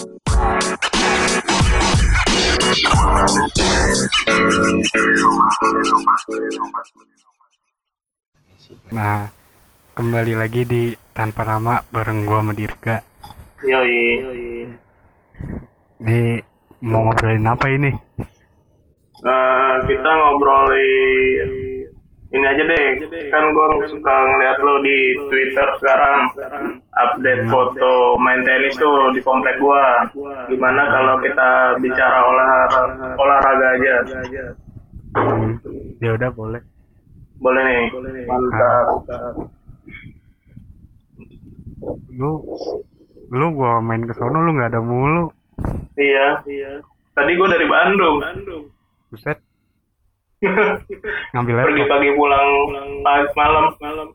Nah, kembali lagi di tanpa nama bareng gua sama Dirga. Yoi. Ini mau ngobrolin apa ini? Eh, kita ngobrolin ini aja deh. Kan gue suka ngeliat lo di Twitter sekarang update foto main tenis tuh di komplek gua. Gimana kalau kita bicara olahraga olahraga aja? Ya udah boleh. Boleh nih. Mantap. Lu lu gua main ke sono lu nggak ada mulu. Iya. Tadi gue dari Bandung. Buset. Ngambil Pergi laptop. pagi pulang pas malam.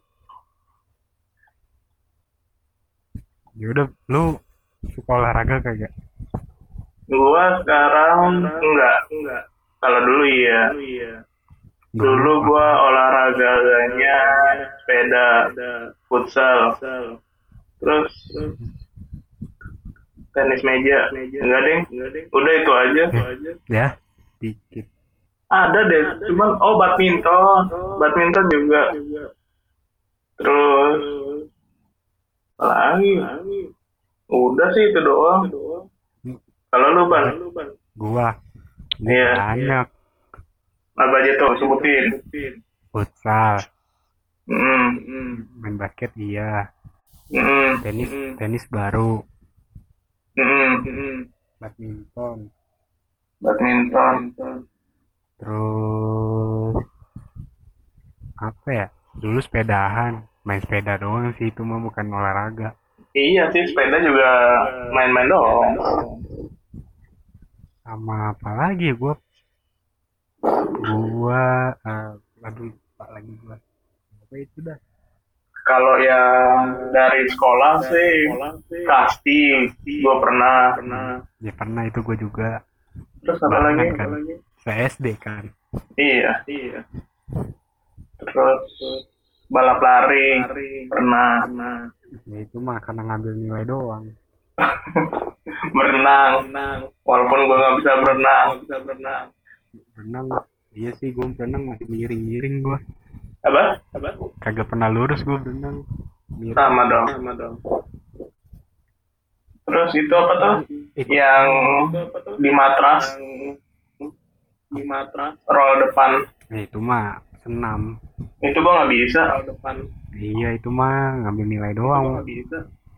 Ya udah, lu suka olahraga kagak? Gua sekarang enggak. Kalau dulu iya. Dulu gua olahraganya sepeda, futsal, terus tenis meja. Enggak deh, udah itu aja. Ya, dikit. Ada deh, cuman oh badminton, badminton juga. Terus lagi? Udah sih itu doang. Kalau lu ban, Gua. Iya. banyak. Apa aja tuh sebutin? futsal, Hmm, main basket iya, hmm, tenis tenis baru, hmm, badminton, badminton. Terus apa ya? Dulu sepedahan, main sepeda doang sih itu mah bukan olahraga. Iya sih sepeda juga main-main doang. Sama apa lagi ya gua? Gua eh, aduh lupa lagi gua. Apa itu dah? Kalau yang dari sekolah sih pasti gue pernah. Ya pernah itu gua juga. Terus apa lagi? Kan. Saya SD kan. Iya. Terus balap lari pernah. Ya itu mah karena ngambil nilai doang. Berenang. Walaupun gue nggak bisa berenang. Renang, iya sih gua berenang masih miring-miring gua. Apa? Kagak pernah lurus gua berenang. Miring. Sama dong. Terus itu apa tuh? Yang di matras. Di matras. Roll depan. Ya itu mah senam. Itu gue nggak bisa. Iya itu mah ngambil nilai doang.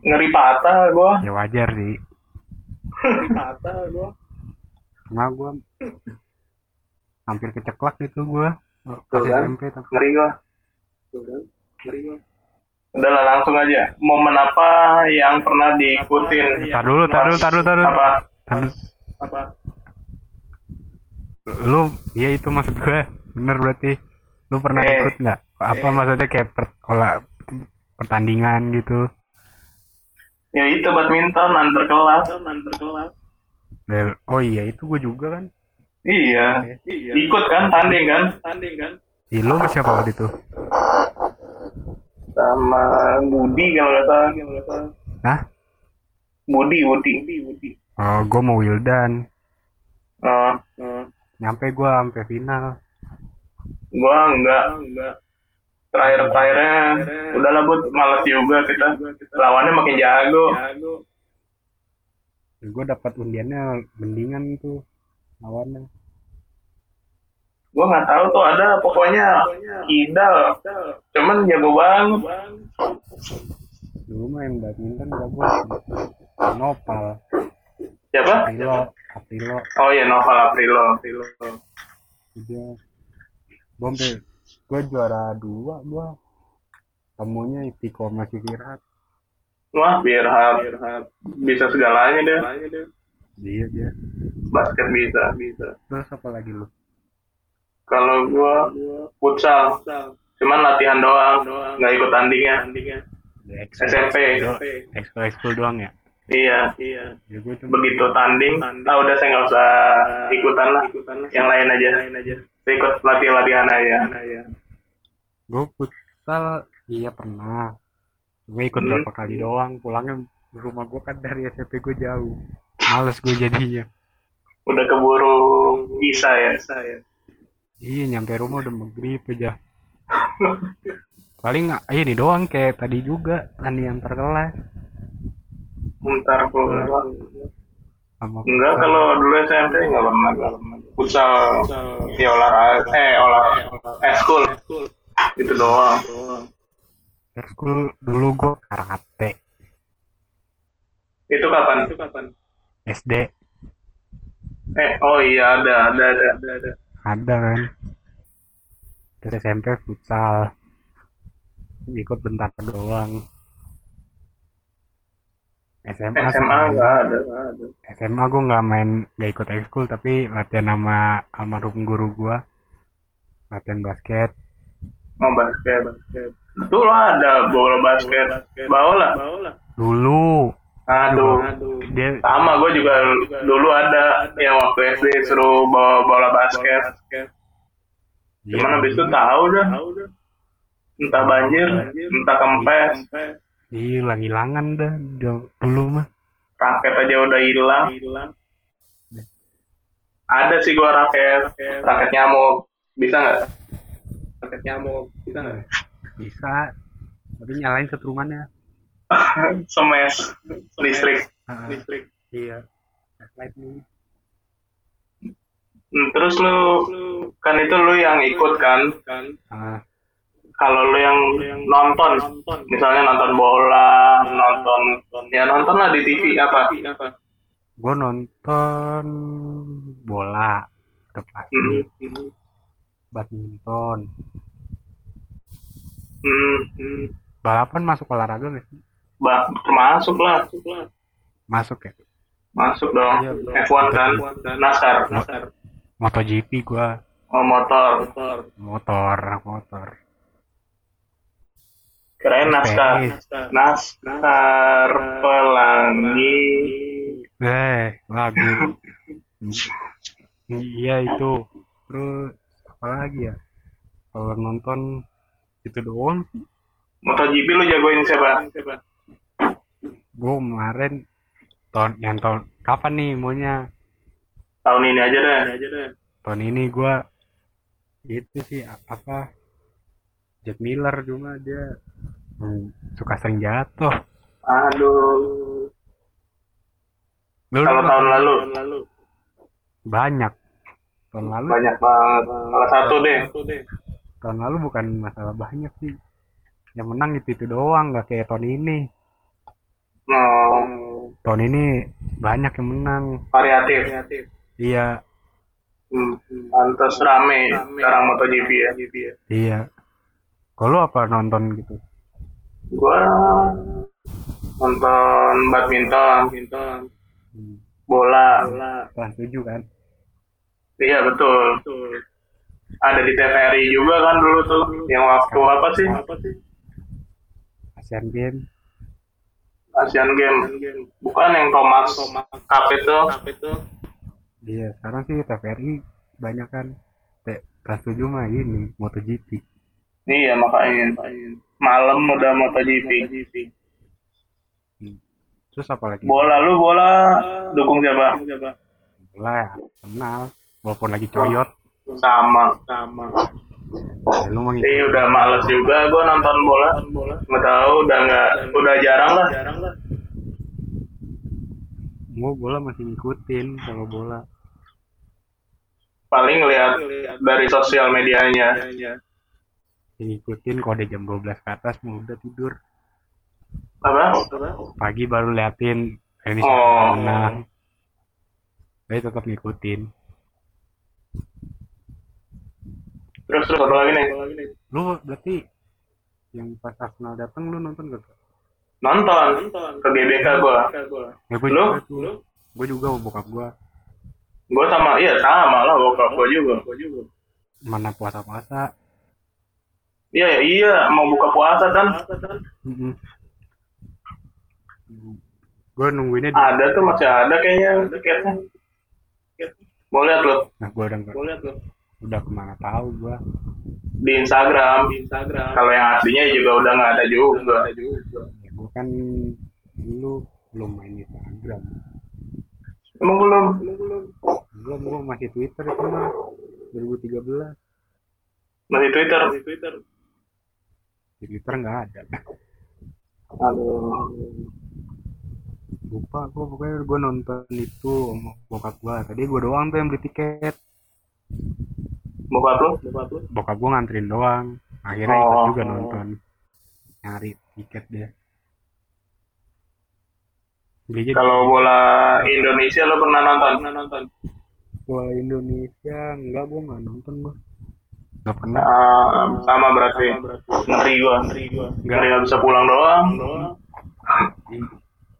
Ngeri patah gue. Ya wajar sih. Patah gue. Cuma gua hampir keceklak itu gua. Pas Tuh kan. SMP tuh. Ngeri gue. Udah lah langsung aja. Momen apa yang pernah diikutin? Tar dulu, tar dulu, tar dulu, tar dulu. Apa? Lu, iya itu maksud gue. Bener berarti. Lu pernah Eh. ikut nggak? Apa maksudnya kayak per, olah, pertandingan gitu? Ya itu badminton antar kelas. Antar kelas. Oh iya itu gue juga kan. Iya. Ikut kan tanding kan? Tanding kan? Ih, lu sama siapa waktu itu? Sama Budi kalau nggak salah. Hah? Budi, Budi. Budi. Oh, gue mau Wildan. Oh, Nyampe gue sampai final. gua enggak. Terakhir-terakhirnya udahlah buat malas juga kita. Lawannya makin jago. Gue dapat undiannya mendingan tuh lawannya. Gua nggak tahu tuh ada pokoknya Kidal. Cuman jago banget. Dulu main badminton jago. Nopal, Siapa? Aprilo, Aprilo, Oh iya Noval Aprilo. dia. Gue sampai gue juara dua gue. Temunya Tiko masih Firat. Wah, biar bisa segalanya deh. Dia dia. Basket bisa, bisa. Terus apa lagi lu? Kalau gua futsal, cuman latihan doang, nggak ikut tandingnya. SMP. ekskul doang ya? Iya. Ya gue cuma Begitu tanding, ah udah saya nggak usah ikutan lah. Yang lain aja. Saya ikut latihan-latihan aja. gue futsal iya pernah. Gue ikut Hmm. berapa kali doang. Pulangnya rumah gue kan dari SMP gue jauh. males gue jadinya Udah keburu bisa ya. iya nyampe rumah udah maghrib aja paling nggak ini doang kayak tadi juga tani antar kelas Bentar pulang. sama Enggak kalau dulu SMP enggak pernah. Futsal ya olahraga eh olahraga eh school itu doang. ekskul dulu gue karate Itu kapan? Itu kapan? SD Eh oh iya ada ada ada ada. ada. ada kan terus SMP futsal ikut bentar doang SMA SMA enggak ada. nggak ada. SMA gue nggak main nggak ikut ekskul tapi latihan sama almarhum guru gue latihan basket Mau basket. basket. Dulu ada bola basket. Bola. dulu Aduh. dia Sama gue juga dulu ada yang waktu SD suruh bawa bola basket. dia Cuman habis itu tahu dah. Entah banjir, entah kempes, hilang hilangan dah dulu mah raket aja udah hilang. Ada sih gua raket, raket nyamuk. Bisa nggak? Raket nyamuk, bisa nggak? bisa tapi nyalain setrumannya Semes, listrik. Ah, Listrik. iya lightning Hmm, Terus lu kan itu lu yang ikut kan? Ah, Kalau lu yang nonton, misalnya nonton bola, nonton ya nonton lah di TV apa? gue nonton bola udah pasti Hmm. badminton Hmm, hmm. balapan masuk olahraga nggak sih termasuk lah. masuk ya Masuk dong. Iya. F1 kan, NASCAR, MotoGP gue oh, motor. motor motor Keren NASCAR. FPS. NASCAR pelangi. eh lagu iya itu terus apa lagi ya kalau nonton itu doang sih MotoGP lu jagoin siapa? gue kemarin tahun yang tahun kapan nih maunya Tahun ini aja deh. tahun ini gue itu sih apa Jack Miller cuma dia hmm, suka sering jatuh. Aduh. Kalau tahun lalu. Banyak. Tahun lalu? Banyak banget. Salah satu deh. tahun lalu bukan masalah banyak sih. Yang menang itu itu doang nggak kayak tahun ini. Oh, tahun ini banyak yang menang. Variatif. iya. Hmm. Pantes rame sekarang MotoGP ya. iya. Kalau lu apa nonton gitu Gua nonton badminton, hmm. bola. kelas tujuh kan Iya betul. Ada di TVRI juga kan dulu tuh. Yang waktu apa sih? Asian Games Asian Games. Bukan yang Thomas Cup itu. iya sekarang sih TVRI banyak kan kelas tujuh mah ini MotoGP Iya makanya. Malam udah MotoGP. terus apa lagi Bola lu bola dukung siapa? bola ya kenal walaupun lagi coyot Sama. Sama. ya, lu. Sih udah males juga gua nonton bola. Nggak tahu udah nggak udah jarang lah. gua bola masih ngikutin kalau bola Paling lihat dari sosial medianya. Ngikutin kalau udah jam 12 ke atas mau udah tidur Apa? pagi baru liatin ini Oh. menang tapi tetap ngikutin Terus terus apa lagi nih? lu berarti yang pas Arsenal datang lu nonton gak Nonton ke GBK gua. ya gue Lu? juga tuh gue juga mau bokap gue Gua sama iya sama lah bokap gua juga. mana puasa-puasa Iya iya mau buka puasa kan? gue nungguinnya di Ada tuh masih ada kayaknya tiketnya. Mau lihat lo nah gue udah nggak- udah ke mana tahu gue di Instagram. Kalau yang aslinya juga udah nggak ada juga. ya gue kan dulu belum main Instagram Emang belum? belum gua masih Twitter itu mah 2013 Masih Twitter. Di Twitter nggak ada Aduh. lupa gua pokoknya gua nonton itu bokap gua tadi gua doang tuh yang beli tiket Bokap lu? bokap gua nganterin doang akhirnya ikut Oh. juga nonton nyari tiket dia Kalau bola Indonesia lo pernah nonton? bola Indonesia enggak gua nggak nonton gua nggak pernah Ah, sama berarti. Ngeri gua. Ngeri nggak bisa pulang doang.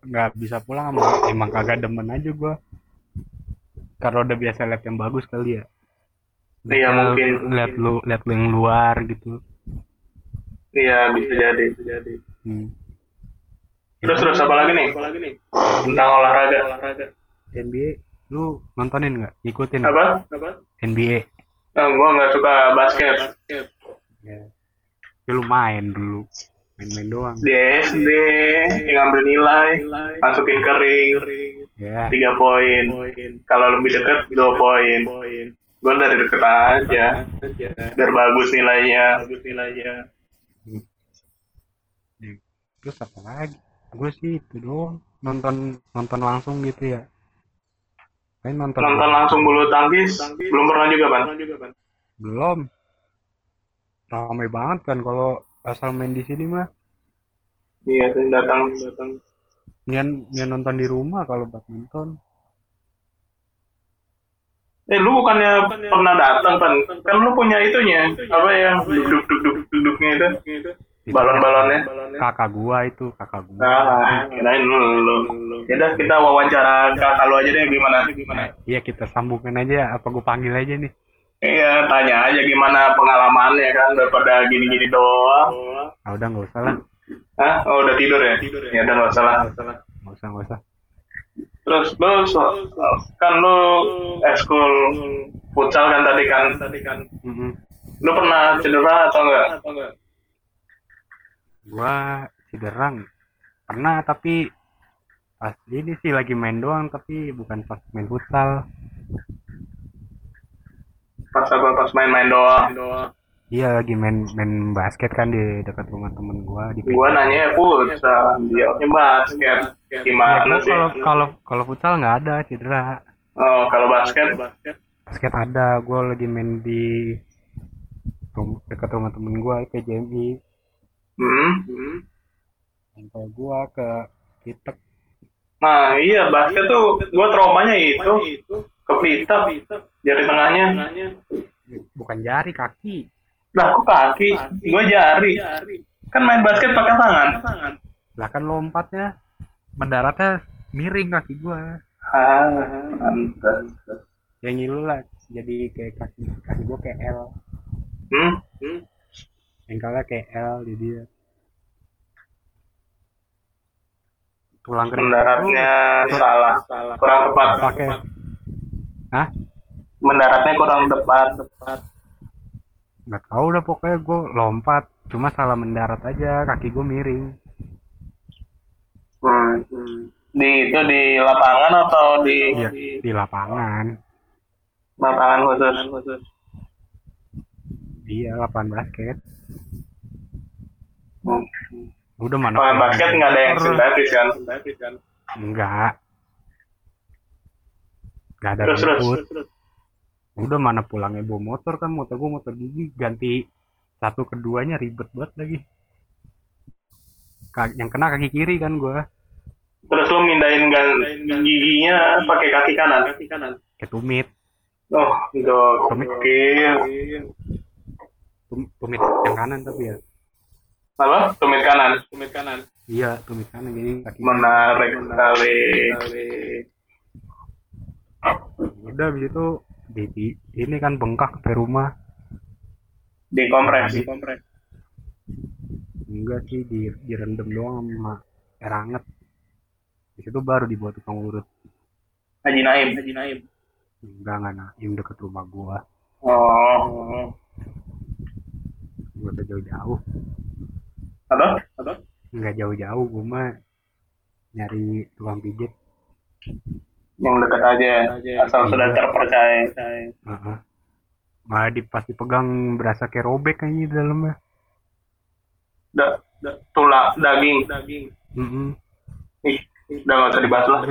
nggak bisa pulang emang, emang kagak demen aja gua kalau udah biasa lihat yang bagus kali ya Iya, mungkin. lihat lu lihat lu yang luar gitu Iya bisa jadi. hmm. Terus terus apa lagi nih? Tentang olahraga. NBA lu nontonin nggak ngikutin nggak? Apa? NBA Eh, gua nggak suka basket. ya lu main dulu main-main doang Di SD ngambil nilai, masukin ke ring, ya tiga poin. Kalau lebih deket dua poin. Gue dari deket aja, biar bagus nilainya. terus apa lagi gue sih itu doang nonton nonton langsung gitu ya main nonton Nonton langsung bulu tangkis, belum pernah juga ban. belum ramai banget kan kalau asal main di sini mah Iya, sering datang. nian nian nonton di rumah kalau badminton Eh, lu bukannya pernah datang kan? Kan lu punya itunya, apa yang duduk duduk duduknya itu, balon-balonnya. kakak gua itu kakak gua Nah, kirain lu. lu. Yaudah kita wawancara kakak lu aja deh gimana? Gimana? iya kita sambungin aja apa gua panggil aja nih Iya, tanya aja gimana pengalamannya kan daripada gini-gini doang. ah udah nggak usah lah Hah? Oh, udah tidur ya? Ya udah nggak usah lah. nggak usah nggak usah Terus lu so- kan lu ekskul futsal kan tadi kan? Mm-mm. Lu pernah cedera atau enggak? Gua cederang pernah tapi pas ini sih lagi main doang tapi bukan pas main futsal Pas apa pas main-main doang. iya lagi main main basket kan di dekat rumah temen gua di Gua nanya futsal, dia basket. Ya, Gimana gua sih? kalau kalau kalau futsal nggak ada cedera Oh, kalau basket? basket ada gua lagi main di dekat rumah temen gua PJMI Hmm. sampai gua ke Kitek Nah, iya basket tuh gua traumanya itu ke pita jari tengahnya. bukan jari kaki Lah, kok kaki? Gua jari. Kan main basket pakai tangan. lah kan lompatnya mendaratnya miring kaki gua Ah, pantas. yang ngilu lah jadi kayak kaki kaki gua kayak L Hmm? Ankle kayak L di dia tulang kering Mendaratnya salah. Kurang tepat. pakai Hah? Mendaratnya kurang tepat. nggak tahu udah pokoknya gue lompat cuma salah mendarat aja kaki gue miring Hmm. Di itu di lapangan atau di iya di lapangan lapangan khusus? Iya lapangan basket Hmm. udah mana Lapangan basket nggak ada yang motor. sintetis kan? enggak nggak ada Terus terus. rumput udah mana pulangnya bawa motor kan motor gue motor gigi ganti satu keduanya ribet banget lagi Ka- yang kena kaki kiri kan gue Terus lu mindahin gan- giginya pakai kaki kanan. ketumit Oh, gokil. Tum- tumit yang kanan tapi ya. Apa? Tumit kanan. iya tumit kanan jadi kaki Menarik sekali. udah habis itu di, di- ini kan bengkak ke rumah. Di kompres. enggak sih di direndam doang sama air hangat. Di situ baru dibuat tukang urut. Haji Naim. enggak enggak naim. Deket rumah gua. Oh. Udah jauh-jauh. Apa? enggak jauh-jauh gua mah nyari tukang pijit. Yang dekat aja asal sudah terpercaya. Heeh. malah di pas dipegang berasa kayak robek kayaknya di dalamnya. Da, da- tulang daging. Mm-mm. ih udah nggak usah dibahas lah.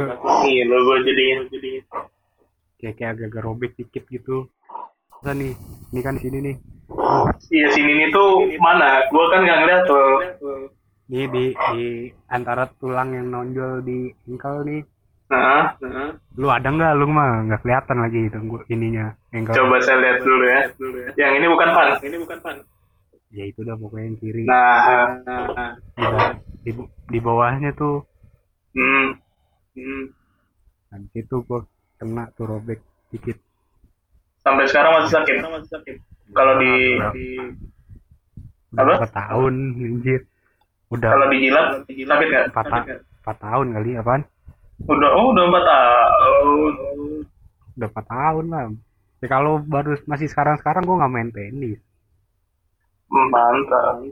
Nih lo gue jadinya kayak kayak agak-agak robek dikit gitu. Nah nih, ini kan sini nih. Iya sini nih tuh mana gue kan nggak ngeliat tuh Ini di di antara tulang yang nonjol di engkel nih. nah Lu ada nggak? Lu mah nggak kelihatan lagi itu gua- ininya engkel. coba saya lihat dulu ya yang ini bukan pan ini bukan pan Ya itu udah pokoknya yang kiri. nah Di, ba- di, di bawahnya tuh. hmm, hmm. Nah, di situ gua kena tuh robek dikit. sampai sekarang masih sakit kalau di, di Apa? berapa tahun anjir. Udah kalau dijilat sakit nggak empat, empat tahun kali apaan? udah oh udah empat tahun Udah empat tahun lah. Ya, kalau baru masih sekarang-sekarang gua nggak main tenis. Mantap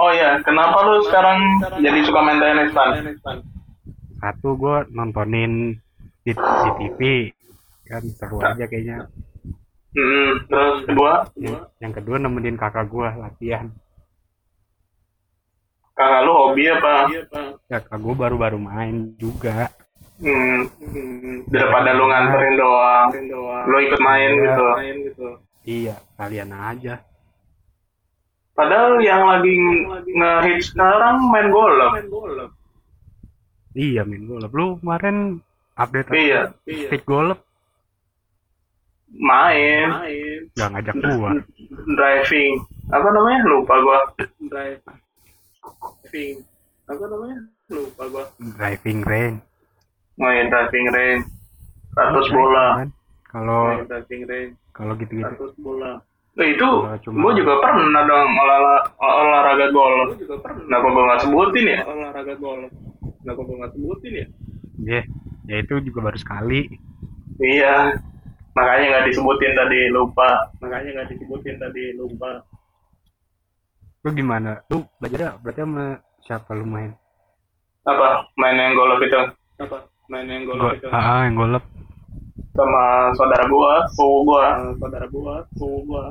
oh ya kenapa lu sekarang jadi suka main tenis pan satu gue nontonin di, di TV kan seru aja kayaknya hmm, terus kedua? Yang, yang kedua nemenin kakak gue latihan. Kakak lu hobi apa? Ya kakak gue baru-baru main juga. Hmm, daripada lu nganterin doang. Lu ikut main Iya. gitu. Iya kalian aja. Padahal yang lagi ngehit sekarang main golf. Iya main golf. Lu kemarin update Iya. stick golf main. Gak ngajak gua. driving. Apa namanya? Lupa gua. Driving. Apa namanya? Lupa gua. Driving range. Main driving range. 100 bola. kalau main driving range. kalau gitu-gitu. 100 bola. Nah, itu cuma- gua juga pernah dong olah- olahraga golf. Kenapa gua nggak sebutin ya? Olahraga golf. Kenapa gua nggak sebutin ya? ya ya itu juga baru sekali. Iya. Makanya nggak disebutin tadi lupa. Makanya nggak disebutin tadi lupa. lu gimana lu belajar berarti sama siapa lu main Apa? Main yang golf itu? Apa? Main yang golf Go- ah yang golf sama saudara gua, sepupu gua, saudara gua, sepupu gua,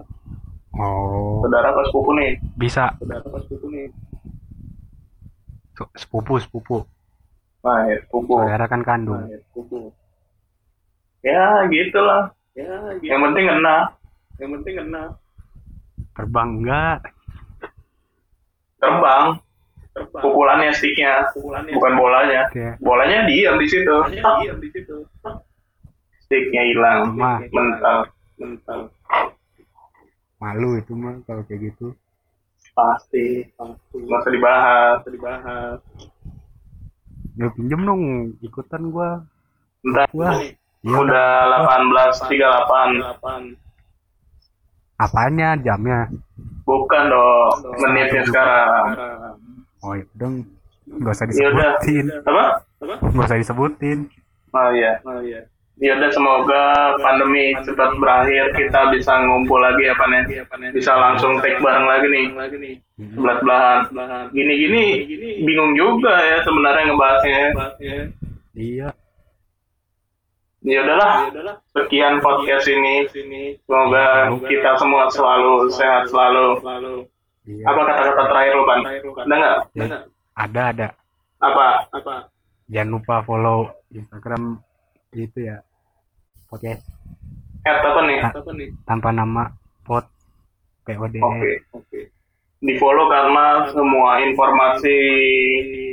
oh saudara pas sepupu nih, bisa saudara pas sepupu nih. Sepupu sepupu Nah, ya, sepupu. saudara kan kandung Nah, ya, sepupu. Ya, gitulah. Ya, Yang penting kena. Yang penting kena. terbang enggak Terbang. Pukulannya sticknya, bukan bolanya. ya Bolanya diam di situ. Diam di situ. Sticknya hilang. Mah. Mental. Mental. malu itu mah kalau kayak gitu Pasti. Pasti. Usah dibahas. dibahas. ya pinjem dong ikutan gua Bentar. Wah, iya Udah 18.38. apanya jamnya Bukan dong. Menitnya sekarang. oh itu dong nggak usah Ya disebutin Apa? nggak usah disebutin Oh iya. Oh iya. Ya udah semoga pandemi cepat berakhir kita bisa ngumpul lagi apa nih? Bisa langsung take bareng lagi nih. Belat belahan. Gini-gini bingung juga ya sebenarnya ngebahasnya. iya Ya udahlah. Sekian podcast ini. Semoga kita semua selalu sehat selalu. iya Apa kata-kata terakhir lu, Pan? Ada nggak? Ya, ada ada Apa? Apa? jangan lupa follow Instagram itu ya podcast At apa nih? Ta- tanpa nama POD Oke, oke. Di follow karena semua informasi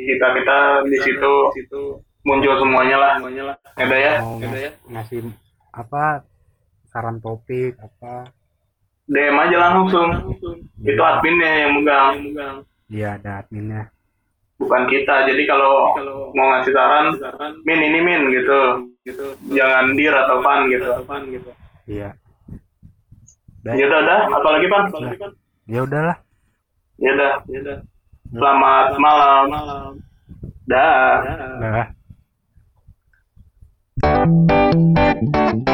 kita kita di situ muncul semuanya lah. Ya udah ya. mau ngas- ngasih apa saran topik apa DM aja langsung. Itu adminnya yang megang, iya ada adminnya bukan kita. Jadi kalau mau ngasih saran, min ini min gitu. Jangan dir atau fan gitu. iya Ya udah udah. Apalagi pan? ya udahlah Ya udah. Selamat malam. Dah. Dah. Thank you.